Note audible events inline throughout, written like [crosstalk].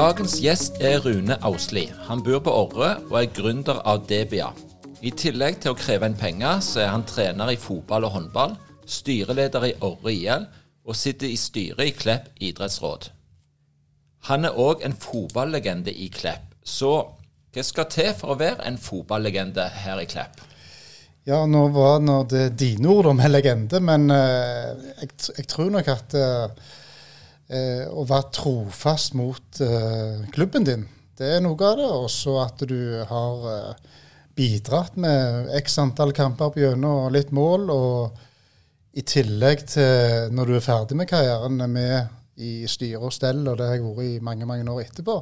Dagens gjest er Rune Ausli. Han bor på Orre og er gründer av Debia. I tillegg til å kreve inn penger, så er han trener i fotball og håndball, styreleder i Orre IL og sitter i styret i Klepp idrettsråd. Han er òg en fotballegende i Klepp. Så hva skal til for å være en fotballegende her i Klepp? Ja, nå var det dine ord om en legende, men uh, jeg, jeg, tror nok at uh, uh, å være trofast mot klubben din, det er noe av det. Også at du har bidratt med x antall kamper på gjennom og litt mål. og i tillegg til når du er ferdig med karrieren, med i styre og stell, og det har jeg vært i mange mange år etterpå,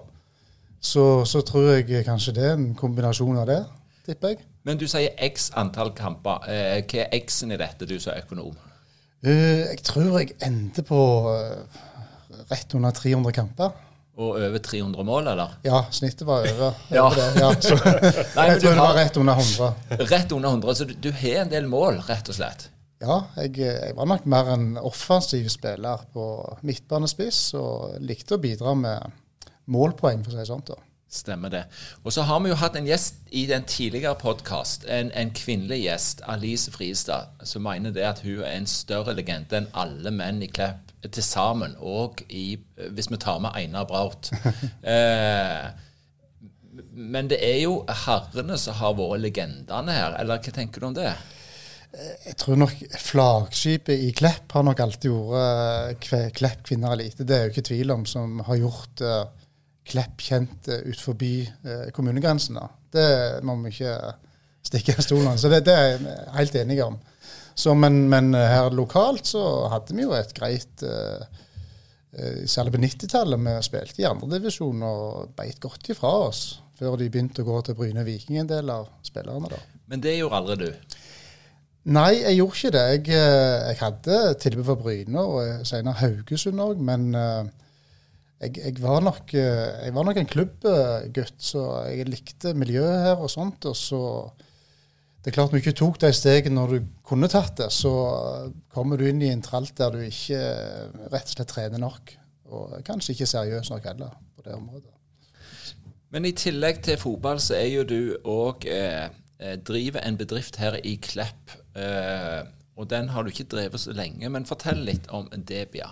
så, så tror jeg kanskje det er en kombinasjon av det, tipper jeg. Men du sier x antall kamper. Eh, hva er x-en i dette, du som økonom? Uh, jeg tror jeg endte på uh, rett under 300 kamper. Og over 300 mål, eller? Ja, snittet var over. ja. Ja, [laughs] Nei, jeg tror det var rett under 100. Rett under 100, Så du, du har en del mål, rett og slett? Ja, jeg, jeg, var nok mer en offensiv spiller på midtbanespiss og likte å bidra med målpoeng, for å si det sånn. da. Stemmer det. Og så har vi jo hatt en gjest i den tidligere podkast, en, en, kvinnelig gjest, Alice Friestad, som mener det at hun er en større legende enn alle menn i Klepp til sammen, og i, hvis vi tar med Einar Braut. [laughs] eh, men det er jo herrene som har vært legendene her, eller hva tenker du om det? Jeg tror nok flaggskipet i Klepp har nok alltid vært uh, Klepp kvinner elite. Det er jo ikke tvil om, som har gjort uh, Klepp kjent uh, ut forbi kommunegrensen kommunegrensene. Det må vi ikke stikke av stolen Så det, det, er jeg helt enig om. Så, men, men, her lokalt så hadde vi jo et greit Særlig på 90-tallet. Vi spilte i andredivisjon og beit godt ifra oss før de begynte å gå til Bryne Viking, en del av spillerne. da. Men det gjorde aldri du? Nei, jeg gjorde ikke det. Jeg, eh, jeg hadde tilbud for Bryne og eh, senere Haugesund òg, men uh, jeg, jeg, var nok, jeg, var nok, en klubbgutt, så jeg likte miljøet her og sånt. Og så Det er klart du ikke tok det stegene når du kunne tatt det, så kommer du inn i en tralt der du ikke rett og slett trener nok. Og kanskje ikke seriøs nok heller på det området. Men i tillegg til fotball, så er jo du òg eh, driver en bedrift her i Klepp Eh, og den har du ikke drevet så lenge, men fortell litt om Debia.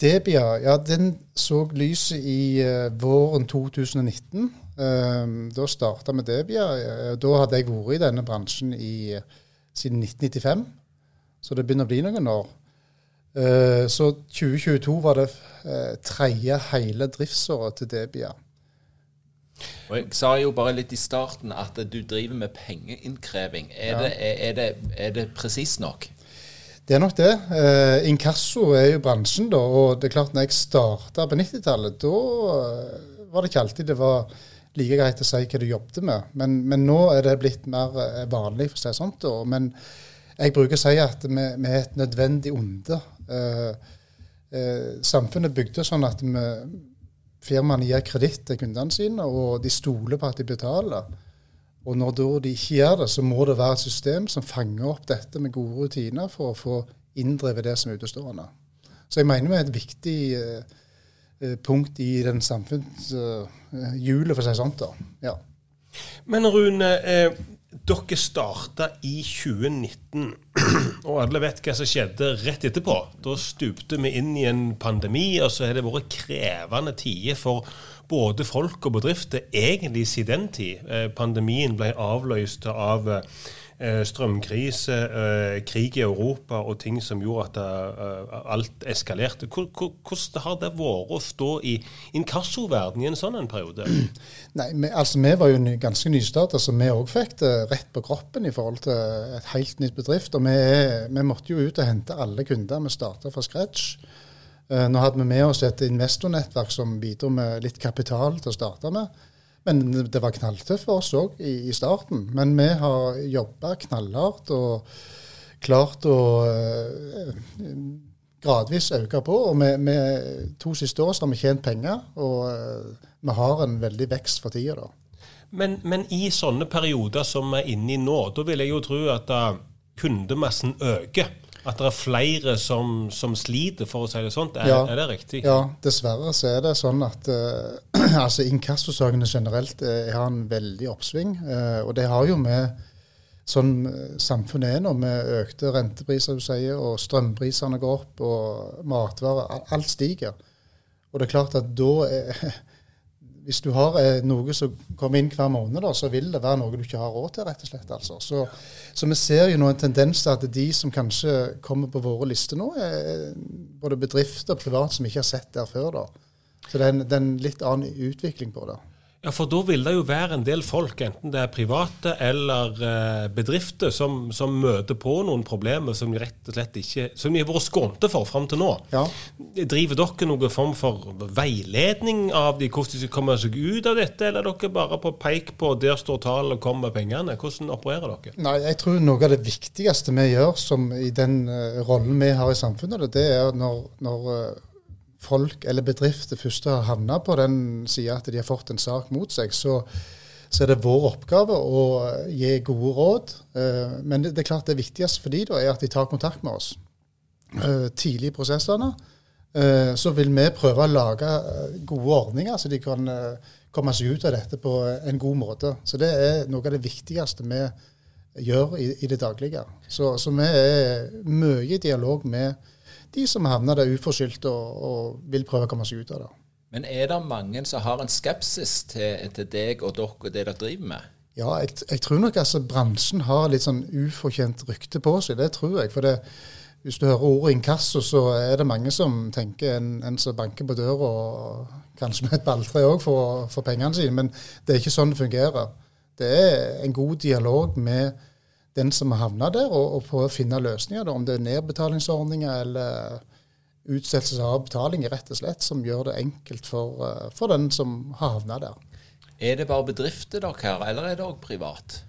Debia, ja, den så lyset i uh, våren 2019. Uh, da starta vi Debia. da hadde jeg vært i denne bransjen i, siden 1995, så det begynner å bli noen år. så 2022 var det tredje hele driftsåret til Debia. Og Jeg sa jo bare litt i starten at du driver med pengeinnkreving. Er, ja. det, er, er det, er det presist nok? Det er nok det. Eh, inkasso er jo bransjen, da. Og det er klart, når jeg starta på 90-tallet, da eh, var det ikke alltid det var like greit å si hva du jobbet med. Men, men nå er det blitt mer eh, vanlig, for å si det sånn. Men jeg bruker å si at vi, vi er et nødvendig onde. Eh, eh, samfunnet bygde sånn at vi firmaene gir kreditt til kundene sine, og de stoler på at de betaler. Og når de ikke gjør det, så må det være et system som fanger opp dette med gode rutiner for å få inndrevet det som er utestående. Så jeg mener vi er et viktig eh, eh punkt i den samfunnshjulet, eh, for å si det sånn. Ja. Men Rune, eh, dere starta i 2019, og alle vet hva som skjedde rett etterpå. Da stupte vi inn i en pandemi, og så har det vært krevende tider for både folk og bedrifter egentlig siden den tid. Eh, pandemien ble avløst av eh, strømkrise, eh, krig i Europa og ting som gjorde at eh, alt eskalerte. Hvor- hvor- Hvordan har det vært å stå i inkassoverdenen i en sånn en periode? [clears throat] Nei, vi, altså Vi var jo ganske nystarta, så vi òg fikk det rett på kroppen i forhold til et helt nytt bedrift. Og vi, vi måtte jo ut og hente alle kunder. Vi starta fra scratch. Eh, nå hadde vi med oss et investornettverk som bidro med litt kapital til å starte med. Men det var knalltøft for oss òg i, i starten. Men vi har jobba knallhardt og klart å eh, gradvis øke på. Og vi, vi, to siste år har vi tjent penger, og eh, vi har en veldig vekst for tida. da. Men, men i sånne perioder som vi er inne i nå, da vil jeg jo tro at da kundemassen øker. At det er flere som, som sliter, for å si det sånn. Er, Ja. er det riktig? Ja, dessverre så er det sånn at uh, [clears throat] altså inkassosakene generelt uh, har en veldig oppsving. Uh, og det har jo med sånn samfunnet er nå, med økte rentepriser, du sier, og strømprisene går opp, og matvarer. Alt stiger. Og det er klart at da eh, [laughs] Hvis du har eh, noe som kommer inn hver måned, da, så vil det være noe du ikke har råd til, rett og slett. altså. Så, så vi ser jo nå en tendens til at de som kanskje kommer på våre lister nå, er både bedrifter og privat som ikke har sett der før. da. Så det er en, det er en litt annen utvikling på det. Ja, for da vil det jo være en del folk, enten det er private eller eh, bedrifter, som, som møter på noen problemer som de rett og slett ikke Som de har vært skånte for fram til nå. Ja. Driver dere noen form for veiledning av de, hvordan de skal komme seg ut av dette, eller er dere bare på peik på 'der står tallet og kom med pengene'? Hvordan opererer dere? Nei, jeg tror noe av det viktigste vi gjør som i den eh, rollen vi har i samfunnet, det er når, når eh, folk eller bedrifter først har havna på den sida at de har fått en sak mot seg, så, så er det vår oppgave å gi gode råd. Eh, Men det, er klart det viktigste for de da, er at de tar kontakt med oss eh, tidlig i prosessene. Eh, Så vil vi prøve å lage gode ordninger, så de kan komme seg ut av dette på en god måte. Så det er noe av det viktigste vi gjør i, i det daglige. Så, så vi er mye i dialog med de som havner der uforskyldt og, og vil prøve å komme seg ut av det. Men er det mange som har en skepsis til, til deg og dere og det dere driver med? Ja, jeg, jeg tror nok altså bransjen har litt sånn ufortjent rykte på seg. Det tror jeg. For det, hvis du hører ordet inkasso, så er det mange som tenker en, en som banker på døra, og kanskje med et balltre òg for, for pengene sine. Men det er ikke sånn det fungerer. Det er en god dialog med den som har havna der, og, og prøve å finne løsninger. Da, om det er nedbetalingsordninger eller utsettelse av betaling, rett og slett, som gjør det enkelt for, eh, for den som har havna der. Er det bare bedrifter dere her, eller er det òg privat?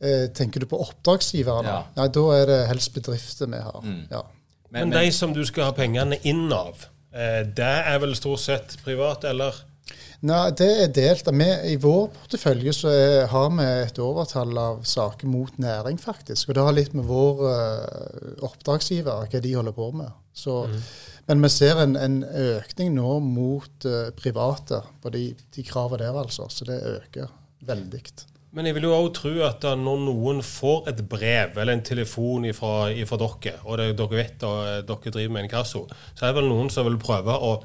Eh, tenker du på oppdragsgivere? Ja. Nei, da er det helst bedrifter vi har. Ja. Men, de som du skal ha pengene inn av, eh, det er vel stort sett privat, eller? Nei, det er delt. Vi, I vår portefølje så er, har vi et overtall av saker mot næring, faktisk. Og det har litt med vår uh, oppdragsgiver, hva de holder på med. Så, Men vi ser en, en økning nå mot uh, private på de, de kravene der, altså. Så det øker veldig. Men jeg vil jo òg tro at når noen får et brev eller en telefon fra dere, og det, dere vet at dere driver med inkasso, så er det vel noen som vil prøve å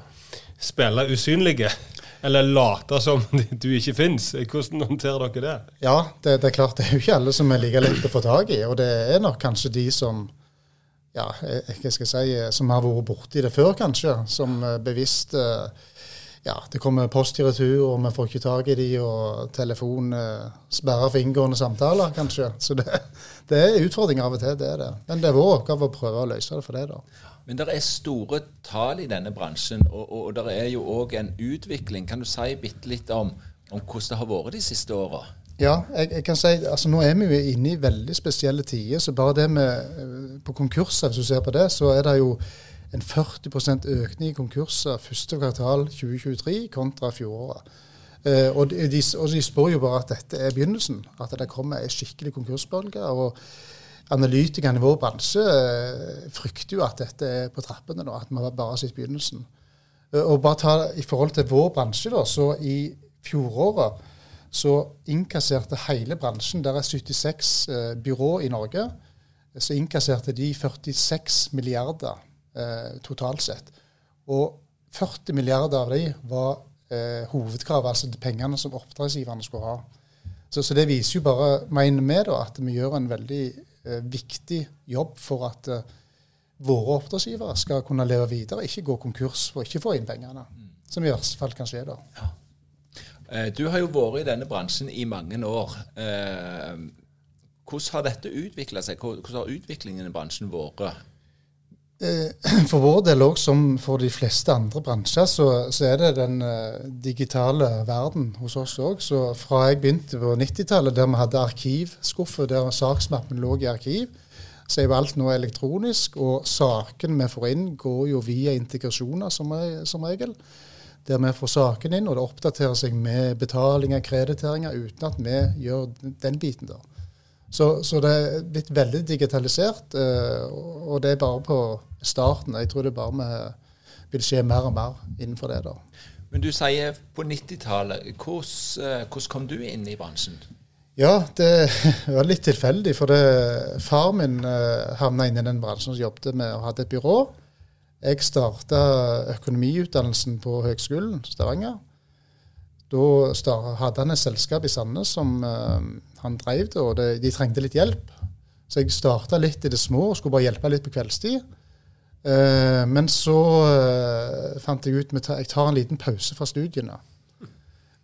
spille usynlige. Eller late som [laughs] du ikke fins. Hvordan håndterer dere det? Ja, det, det er klart. Det er jo ikke alle som er like lett å få tak i. Og det er nok kanskje de som ja, jeg, hva skal jeg si, eh, som har vært borti det før, kanskje. Som eh, bevisst eh, Ja, det kommer post i retur, og vi får ikke tak i de, og telefon eh, sperrer for inngående samtaler, kanskje. Så det, det er utfordringer av og til, det er det. Men det er vår oppgave å prøve å løse det for det, da. Men det er store tall i denne bransjen, og, og, og det er jo òg en utvikling. Kan du si bitte litt om, om hvordan det har vært de siste åra? Ja, jeg, jeg kan si, altså nå er vi jo inne i veldig spesielle tider. så bare det med eh, På konkurser, hvis du ser på det, så er det jo en 40% økning i konkurser første kvartal 2023 kontra fjoråret. Eh, og, de, og de spår jo bare at dette er begynnelsen. At det kommer en skikkelig konkursbølge. og Analytikerne i vår bransje eh, frykter jo at dette er på trappene, nå, at vi bare har sett begynnelsen. Eh, og bare ta I forhold til vår bransje, da, så i fjoråret så innkasserte hele bransjen, der er 76 eh, byrå i Norge, så innkasserte de 46 milliarder eh, totalt sett. Og 40 milliarder av de var eh, hovedkrav, altså de pengene som oppdragsgiverne skulle ha. Så, så det viser jo bare, mener vi, at vi gjør en veldig eh, viktig jobb for at eh, våre oppdragsgivere skal kunne leve videre, ikke gå konkurs for ikke få inn pengene. Som i verste fall kan skje da. Ja. Du har jo vært i denne bransjen i mange år. Eh, Hvordan har dette utvikla seg? Hvordan har utviklingen i bransjen vært? Eh, [clears throat] For vår del òg, som for de fleste andre bransjer, så, så er det den eh, digitale verden hos oss òg. Så fra jeg begynte på 90-tallet, der vi hadde arkivskuffer der saksmappen lå i arkiv, så er jo alt nå elektronisk. Og sakene vi får inn, går jo via integrasjoner som, er, som regel. Der vi får sakene inn, og det oppdaterer seg med betalinger, krediteringer, uten at vi gjør den biten der. Så, så det er blitt veldig digitalisert, eh, og det er bare på starten. Jeg tror det bare med, vil skje mer og mer innenfor det. da. Men du sier på 90-tallet. Hvordan, eh, hvordan kom du inn i bransjen? Ja, det [laughs] var litt tilfeldig, for det, far min uh, havna inn i den bransjen som jobbet med og hadde et byrå. Jeg starta økonomiutdannelsen på Høgskolen Stavanger. Da hadde han et selskap i Sandnes som eh, han drev det, og det, de trengte litt hjelp. Så jeg starta litt i det små og skulle bare hjelpe litt på kveldstid. Eh, men så eh, fant jeg ut at jeg tar en liten pause fra studiene.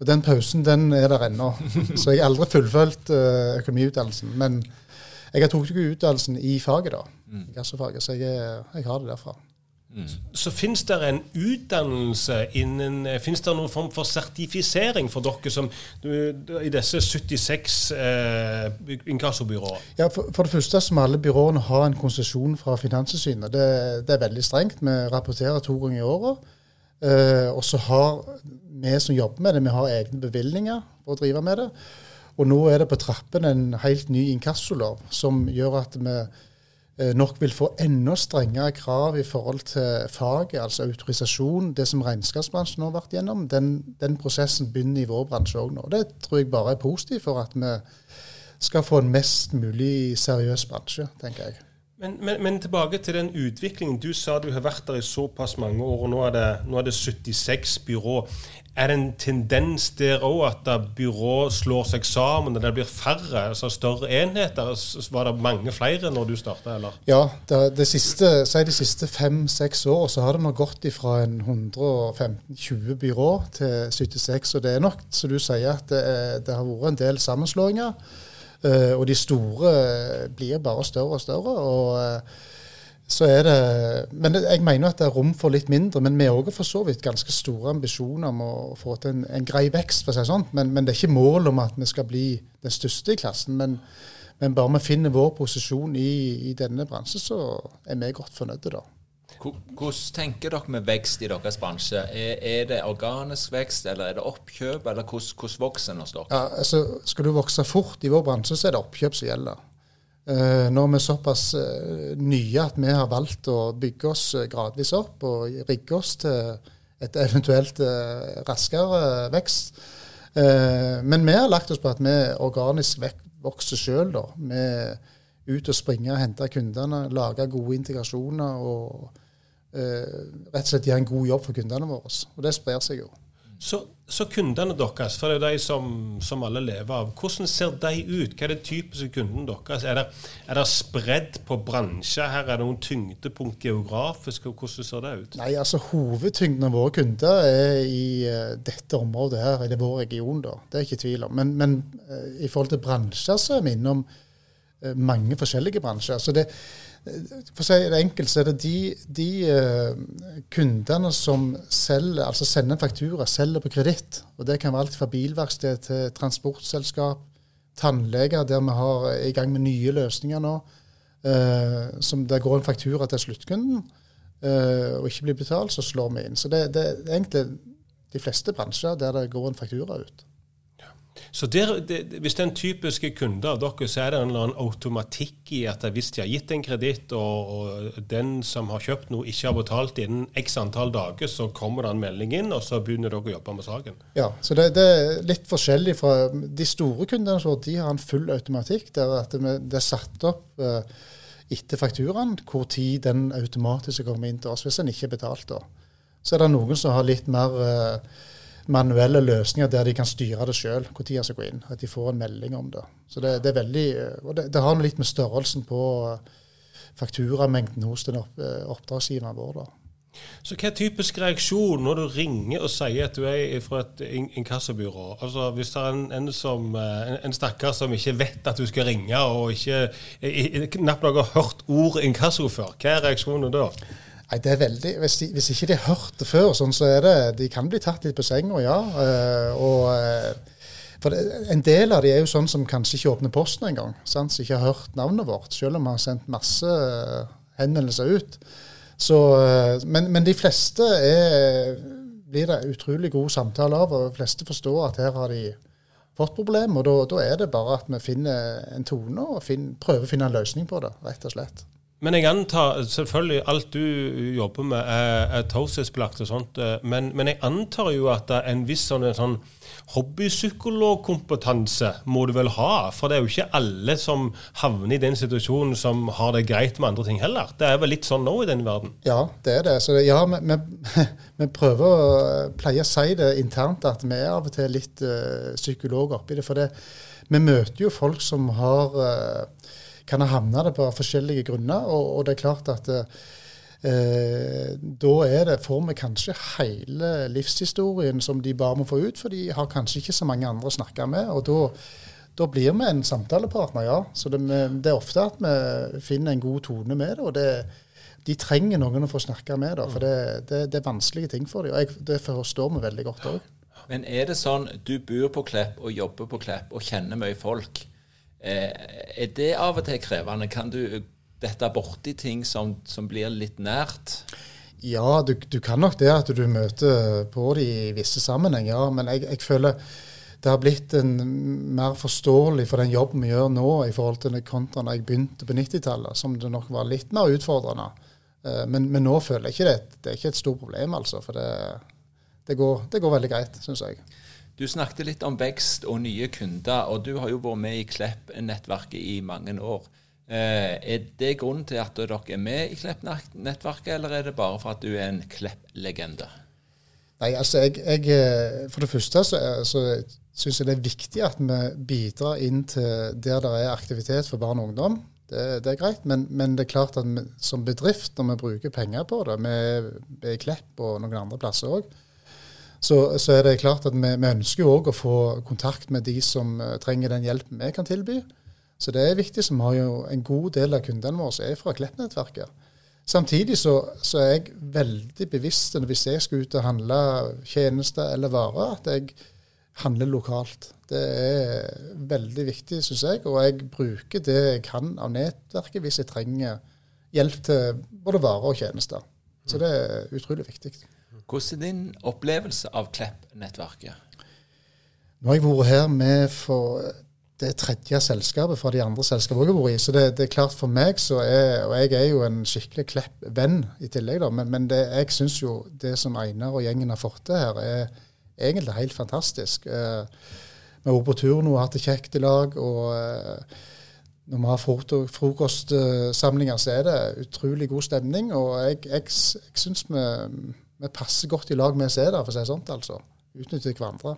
Og den pausen den er der ennå. [laughs] Så jeg har aldri fullført eh, økonomiutdannelsen. Men jeg har tok ikke utdannelsen i faget, da. Gassofaget. Så jeg, jeg har det derfra. Så finnes det en utdannelse innen Fins det noen form for sertifisering for dere som du, i disse 76 eh, inkassobyråer? Ja, for, for det første så må alle byråene ha en konsesjon fra Finanstilsynet. Det, det er veldig strengt. Vi rapporterer to ganger i året. Eh, og så har vi som jobber med det, vi har egne bevilgninger for å drive med det. Og nå er det på trappen en helt ny inkassolov som gjør at vi eh, nok vil få enda strengere krav i forhold til faget, altså autorisasjon. Det som regnskapsbransjen har vært gjennom, den, den prosessen begynner i vår bransje òg nå. Det tror jeg bare er positivt for at vi skal få en mest mulig seriøs bransje, tenker jeg. Men, men, men tilbake til den utviklingen. Du sa du har vært der i såpass mange år, og nå er det, nå er det 76 byrå. Er det en tendens der òg at byrå slår seg sammen, og det blir færre, altså større enheter? Var det mange flere når du starta, eller? Ja, det, det siste, si de siste fem-seks år så har det nok gått fra en 115-20 byrå til 76. Og det er nok, som du sier, at det, det har vært en del sammenslåinger. Eh, og de store eh, blir bare større og større. og uh, så er det, men jeg mener at det er rom for litt mindre. Men vi har for så vidt ganske store ambisjoner om å få til en, en grei vekst. for å si sånn. Men, men det er ikke mål om at vi skal bli den største i klassen. Men, men bare vi finner vår posisjon i, i denne bransjen, så er vi godt fornøyde, da. Hvor- Hvordan tenker dere med vekst i deres bransje? Er, er det organisk vekst, eller er det oppkjøp, eller hvordan, vokser en hos dere? Ja, altså, skal du vokse fort i vår bransje, så er det oppkjøp som gjelder. Eh, nå er vi såpass uh, nye at vi har valgt å bygge oss eh, gradvis opp og rigge oss til et eventuelt uh, raskere vekst. Eh, men vi har lagt oss på at vi organisk vokser sjøl, da. er ut og springe og hente kundene, lage gode integrasjoner og eh, rett og slett gjøre en god jobb for kundene våre. Og det sprer seg jo. Så, så kundene deres, for det er jo de som, som alle lever av, hvordan ser de ut? Hva er det typiske kunden deres? Er det, er det spredd på bransjer her? Er det noen tyngdepunkt geografisk? og Hvordan ser det ut? Nei, altså Hovedtyngden av våre kunder er i uh, dette området her, i vår region. da. Det er ikke tvil om. Men, men uh, i forhold til bransjer så er vi innom uh, mange forskjellige bransjer. Så det, eh, for å si det enkelt, så er det de, de eh, kundene som selger, altså sender en faktura, selger på kreditt. Og det kan være alt fra bilverksted til transportselskap, tannleger, der vi har i gang med nye løsninger nå. Uh, som Der går en faktura til sluttkunden uh, og ikke blir betalt, så slår vi inn. Så det, det er egentlig de fleste bransjer der det går en faktura ut. Så der, det, Hvis det er en typisk kunde av dere, så er det en eller annen automatikk i at hvis de har gitt en kreditt, og, og den som har kjøpt noe, ikke har betalt innen x antall dager, så kommer det en melding inn, og så begynner dere å jobbe med saken. Ja, så det, det er litt forskjellig fra De store kundene våre de har en full automatikk der at det, er satt opp eh, etter fakturaen hvor tid den automatisk kommer inn til oss hvis den ikke er betalt. da. Så er det noen som har litt mer eh, manuelle løsninger der de kan styre det sjøl, når de skal gå inn. At de får en melding om det. Så det, det er veldig, og det, det har litt med størrelsen på fakturamengden hos den opp, oppdragsgiveren vår. da. Så hva er typisk reaksjon når du ringer og sier at du er fra et inkassobyrå? Altså Hvis det er en, en, som, en, en stakkar som ikke vet at du skal ringe, og ikke knapt nok har hørt ordet inkasso før, hva er reaksjonen da? Nei, det er veldig, hvis, de, hvis ikke de har hørt det før, sånn, så er det De kan bli tatt litt på senga, ja. og for En del av de er jo sånn som kanskje ikke åpner posten engang. Som ikke har hørt navnet vårt, selv om vi har sendt masse henvendelser ut. Så, men, men, de fleste er, blir det utrolig god samtale av, og de fleste forstår at her har de fått problemer. Og da, er det bare at vi finner en tone og finner, prøver å finne en løsning på det, rett og slett. Men jeg antar selvfølgelig alt du jobber med er, er taushetsbelagt og sånt, eh, men, men, jeg antar jo at en viss sånn, sånn hobbypsykologkompetanse må du vel ha? For det er jo ikke alle som havner i den situasjonen som har det greit med andre ting heller. Det er vel litt sånn nå i den verden? Ja, det er det. Så ja, vi, [laughs] prøver å pleie å si det internt at vi er av og til litt uh, psykologer oppi det. For det, vi møter jo folk som har uh, kan ha havna det på forskjellige grunner. Og, og, det er klart at eh, da er det, får vi kanskje hele livshistorien som de bare må få ut, for de har kanskje ikke så mange andre å snakke med. og da da blir vi en samtalepartner, ja. Så det, det, er ofte at vi finner en god tone med det. og det, De trenger noen å få snakke med, da, for det, det, det er vanskelige ting for dem. og jeg, Det forstår vi veldig godt òg. Men er det sånn du bor på Klepp og jobber på Klepp og kjenner mye folk? Eh, er det av og til krevende? Kan du dette borti ting som, som blir litt nært? Ja, du, du, kan nok det at du møter på det i visse sammenhenger. Ja. Men jeg, jeg, føler det har blitt en mer forståelig for den jobben vi gjør nå, i forhold til kontra da jeg begynte på 90-tallet, som det nok var litt mer utfordrende. Eh, men, men, nå føler jeg ikke det. Det er ikke et stort problem, altså. For det, det, går, det går veldig greit, syns jeg. Du snakket litt om vekst og nye kunder, og du har jo vært med i Klepp-nettverket i mange år. Eh, er det grunnen til at dere er med i Klepp-nettverket, eller er det bare for at du er en Klepp-legende? Nei, altså jeg, jeg, eh, For det første så, så syns jeg det er viktig at vi bidrar inn til der det er aktivitet for barn og ungdom. Det, det er greit, men, men, det er klart at vi, som bedrift, når vi bruker penger på det, vi er i Klepp og noen andre plasser òg, så, så, er det klart at vi, vi ønsker òg å få kontakt med de som uh, trenger den hjelpen vi kan tilby. Så det er viktig. Så vi har jo en god del av kundene våre er fra Klepp-nettverket. Samtidig så, så, er jeg veldig bevisst hvis jeg skal ut og handle tjenester eller varer, at jeg handler lokalt. Det er veldig viktig, syns jeg. Og jeg bruker det jeg kan av nettverket hvis jeg trenger hjelp til både varer og tjenester. Så det er utrolig viktig. Hvordan er din opplevelse av Klepp-nettverket? Nå har jeg vært her med for det tredje selskapet fra de andre selskapene jeg har vært i. Så det, det, er klart for meg, så er, og jeg er jo en skikkelig Klepp-venn i tillegg, da, men, men det, jeg syns jo det som Einar og gjengen har fått til her, er egentlig helt fantastisk. Eh, vi har vært på tur nå og hatt det kjekt i lag. og eh, når vi har frokostsamlinger, så er det utrolig god stemning. Og jeg, jeg, jeg syns vi vi passer godt i lag med å se det, for å si det sånn. altså. Utnytter hverandre.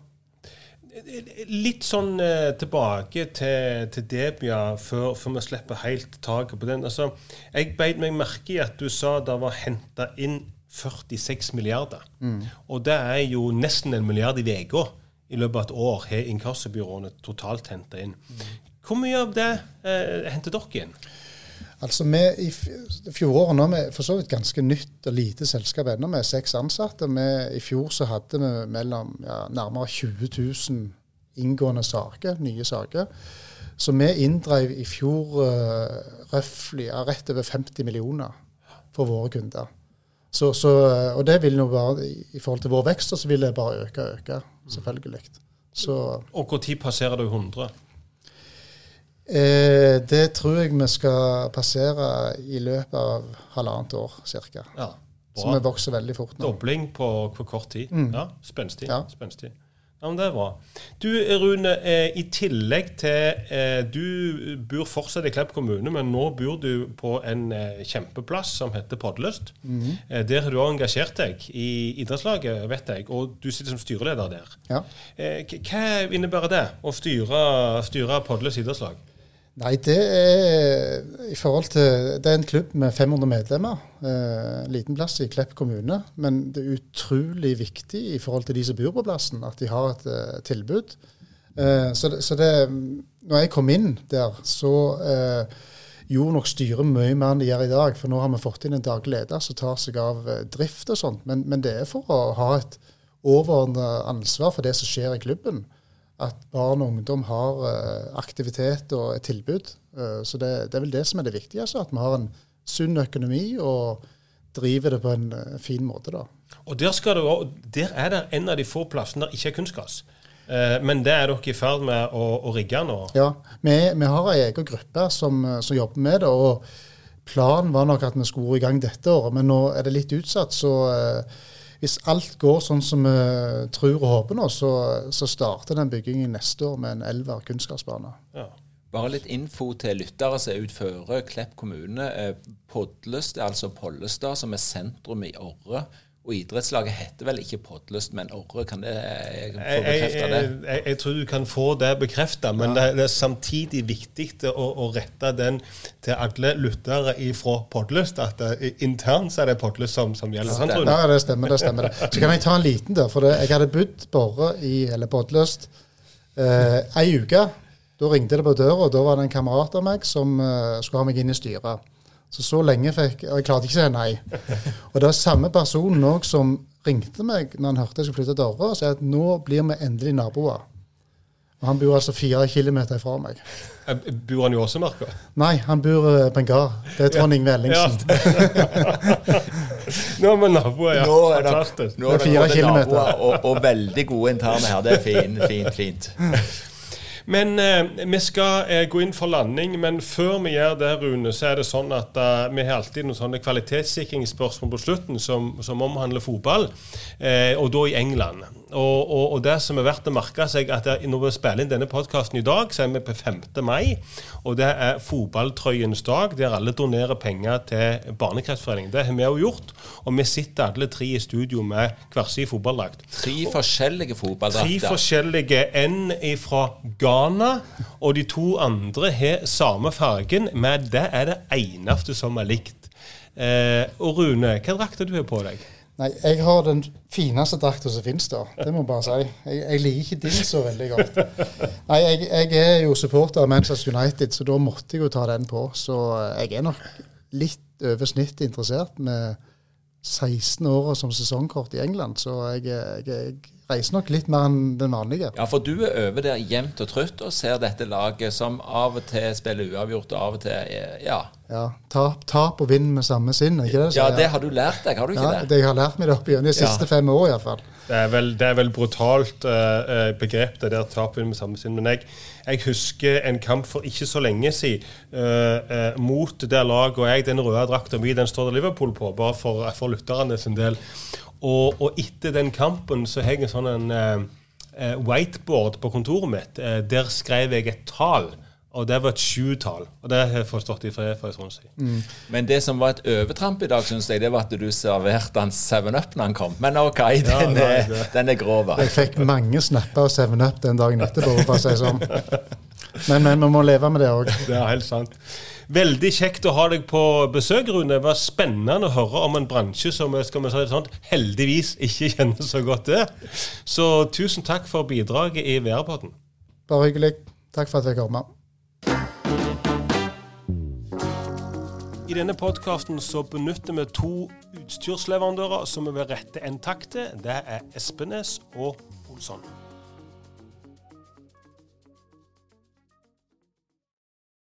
Litt sånn eh, tilbake til, til Debia, før, før, vi slipper helt taket på den. Altså, jeg beit meg merke i at du sa det var henta inn 46 milliarder. Mm. Og det er jo nesten en milliard i uka. I løpet av et år har inkassobyråene totalt henta inn. Mm. Hvor mye av det eh, henter dere inn? Altså vi, I fjoråret nå er vi for så vidt ganske nytt og lite selskap ennå, med seks ansatte. Vi, I fjor så hadde vi mellom ja, nærmere 20 000 inngående saker, nye saker. Så vi inndrev i fjor uh, røftlig ja, rett over 50 millioner for våre kunder. Så, så, og det vil nå bare, I forhold til vår vekst så vil det bare øke og øke, selvfølgelig. Så, og når passerer du 100? Eh, det tror jeg vi skal passere i løpet av halvannet år ca. Ja, så vi vokser veldig fort nå. Dobling på, på kort tid. Mm. Ja, Spenstig. Ja. spenstig. Ja, men Det er bra. Du Rune, eh, i tillegg til eh, Du bor fortsatt i Klepp kommune, men nå bor du på en eh, kjempeplass som heter Podlyst. Eh, der har du også engasjert deg i idrettslaget, vet jeg, og du sitter som styreleder der. Ja. Eh, hva innebærer det, å styre, styre Podlyst idrettslag? Nei, det er i forhold til Det er en klubb med 500 medlemmer. Eh, liten plass i Klepp kommune. Men det er utrolig viktig i forhold til de som bor på plassen, at de har et eh, tilbud. Eh, så det, så det Når jeg kom inn der, så eh, gjorde nok styret mye mer enn de gjør i dag. For nå har vi fått inn en daglig leder som tar seg av eh, drift og sånt. Men, men det er for å ha et overordnet ansvar for det som skjer i klubben at barn og ungdom har eh, aktivitet og et tilbud. Eh, så det, det er vel det som er det viktigste, at vi har en sunn økonomi og driver det på en eh, fin måte. da. Og der, skal det, der er det en av de få plassene der ikke er kunstgress. Men det er dere i ferd med å, å rigge nå? Ja, Vi, vi har ei egen gruppe som, som jobber med det. og Planen var nok at vi skulle i gang dette året, men nå er det litt utsatt. så... eh, hvis alt går sånn som vi tror og håper nå, så, så starter den byggingen neste år med en elver kunnskapsbane. Ja. Bare litt info til lyttere som er utfører Klepp kommune. Podlest, Podløst er altså Pollestad, som er sentrum i Orre. Og idrettslaget heter vel ikke Podløst, men Orre. Kan det, jeg få jeg, det? jeg, jeg, jeg tror du kan få det bekreftet, men det, det er samtidig viktig å, å rette den til alle lyttere fra Podlyst, at det, internt så er det Podlyst som, som gjelder. sant, Rune? Ja, det stemmer. det stemmer. det. Så kan jeg ta en liten der. for det, Jeg hadde bodd på Orre, i- eller Båtløst, eh, ei uke. Da ringte det på døra, og da var det en kamerat av meg som eh, skulle ha meg inn i styret. Så så lenge fikk Og jeg klarte ikke å si nei. Og det var samme personen òg som ringte meg når han hørte jeg skulle flytte til Orre, og sa at nå blir vi endelig naboer. Og han bor altså fire kilometer fra meg. Eh, Bor han i Åsemarka? Nei, han bor eh, på en gard. Det er Trond Ingve Ellingsen. Nå er vi naboer, ja. Nå er det, Fantastisk. nå er det Det er fire kilometer. naboer og, og veldig gode interne her. Det er fint, fint, fint. Men eh, vi skal eh, gå inn for landing, men før vi gjør det, Rune, så er det sånn at eh, vi har alltid noen sånne kvalitetssikringsspørsmål på slutten som, som omhandler fotball, eh, og da i England. Og, og, og det som er verdt å merke seg, at det, når vi spiller inn denne podkasten i dag, så er vi på 5. mai, og det er fotballtrøyens dag, der alle donerer penger til Barnekreftforeningen. Det har vi òg gjort, og vi sitter alle tre i studio med hver sin fotballdrakt. Tre forskjellige Tre forskjellige. En fra Ghana, og de to andre har samme fargen, men det er det eneste som er likt. Eh, og Rune, hva drakt har du på deg? Nei, jeg har den fineste drakta som finnes da. Det må jeg bare si. Jeg, jeg liker ikke din så veldig godt. Nei, jeg, jeg er jo supporter av Manchester United, så da måtte jeg jo ta den på. Så eh, jeg er nok litt over snittet interessert med 16 år som sesongkort i England. Så jeg, jeg reiser nok litt mer enn den vanlige. Ja, for du er over der jevnt og trutt og ser dette laget som av og til spiller uavgjort, og av og til er- Ja, Ja, Tap, tap og vinn med samme sinn, er ikke det? ja det har du lært deg, har du ikke ja, det? det jeg har lært meg det opp igjen de siste Ja. fem år iallfall. Det er vel, det er vel brutalt eh, eh, begrep, det der tap og vinn med samme sinn. Men jeg, jeg husker en kamp for ikke så lenge siden uh, uh, mot det laget, og jeg, den røde drakta mi, den står det Liverpool på, bare for, for lytterne sin del. Og, og etter den kampen så har jeg en sånn en, eh, eh, whiteboard på kontoret mitt. Eh, der skrev jeg et tall, og det var et sjutall. Og det har jeg forstått i fred for en stund siden. Men det som var et overtramp i dag, syns jeg, det var at du serverte han 7-Up når han kom. Men OK, den, nei, er, det- den er grov. Jeg fikk mange snapper av 7up den dagen etterpå, for å si det sånn. Men, men vi må leve med det òg. Det er helt sant. Veldig kjekt å ha deg på besøk, Rune. Det var spennende å høre om en bransje som skal vi si det sånn, heldigvis ikke kjenner så godt til. Så tusen takk for bidraget i VR-podden. Bare hyggelig. Takk for at jeg kom. I denne podkasten så benytter vi to utstyrsleverandører som vi vil rette en takk til. Det er Espenes og Olsson.